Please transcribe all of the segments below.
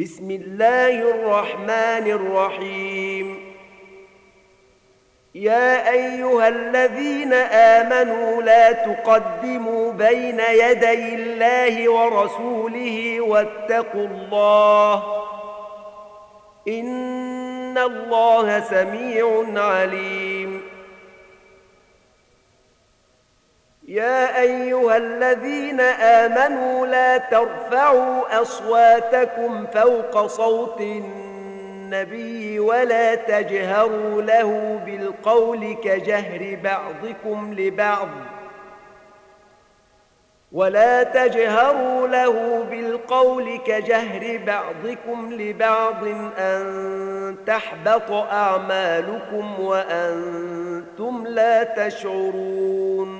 بسم الله الرحمن الرحيم. يا أيها الذين آمنوا لا تقدموا بين يدي الله ورسوله واتقوا الله. إن الله سميع عليم. يا أيها الذين آمنوا لا ترفعوا أصواتكم فوق صوت النبي ولا تجهروا له بالقول كجهر بعضكم لبعض ولا تجهروا له بالقول كجهر بعضكم لبعض أن تحبط أعمالكم وأنتم لا تشعرون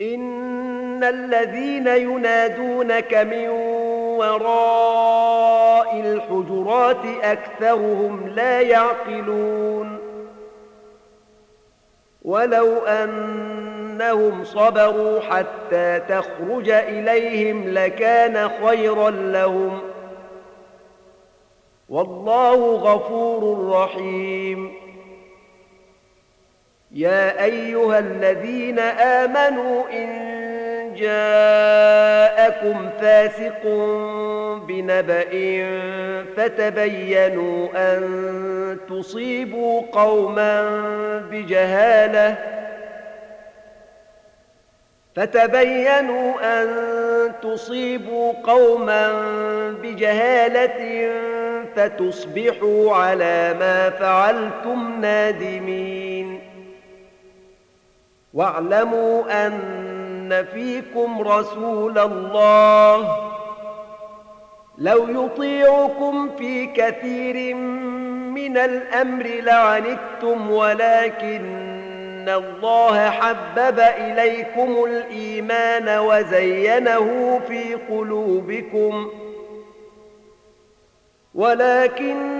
ان الذين ينادونك من وراء الحجرات اكثرهم لا يعقلون ولو انهم صبروا حتى تخرج اليهم لكان خيرا لهم والله غفور رحيم يا أيها الذين آمنوا إن جاءكم فاسق بنبأ فتبينوا أن تصيبوا قوما بجهالة فتبينوا أن تصيبوا قوما بجهالة فتصبحوا على ما فعلتم نادمين واعلموا أن فيكم رسول الله. لو يطيعكم في كثير من الأمر لعنتم ولكن الله حبب إليكم الإيمان وزينه في قلوبكم. ولكن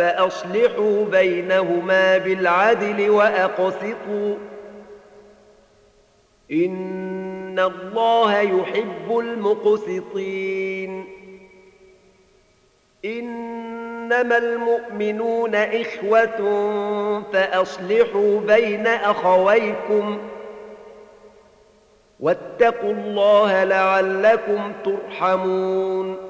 فأصلحوا بينهما بالعدل وأقسطوا. إن الله يحب المقسطين. إنما المؤمنون إخوة فأصلحوا بين أخويكم. واتقوا الله لعلكم ترحمون.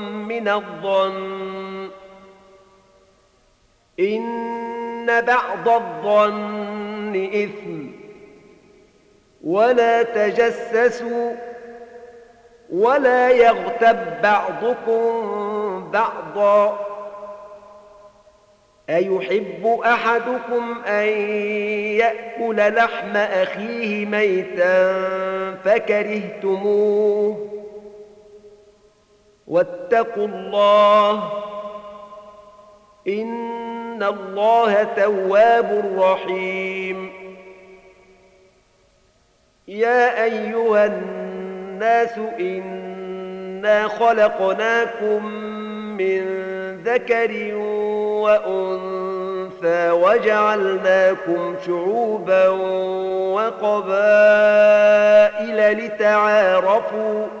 الظن. إن بعض الظن إثم. ولا تجسسوا. ولا يغتب بعضكم بعضا. أيحب أحدكم أن يأكل لحم أخيه ميتا فكرهتموه؟ واتقوا الله إن الله تواب رحيم. يا أيها الناس إنا خلقناكم من ذكر وأنثى وجعلناكم شعوبا وقبائل لتعارفوا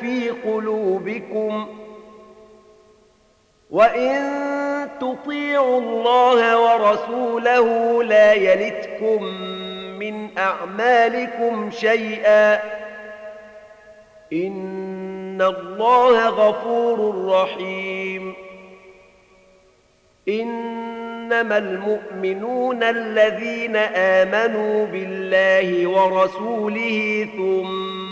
في قلوبكم وإن تطيعوا الله ورسوله لا يلتكم من أعمالكم شيئا إن الله غفور رحيم إنما المؤمنون الذين آمنوا بالله ورسوله ثم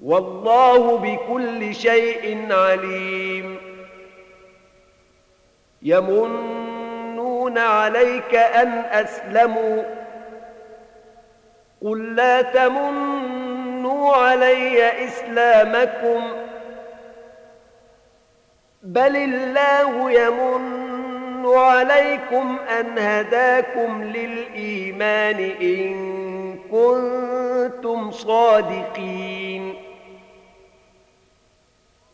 والله بكل شيء عليم. يمنون عليك أن أسلموا. قل لا تمنوا علي إسلامكم. بل الله يمن عليكم أن هداكم للإيمان إن كنتم صادقين.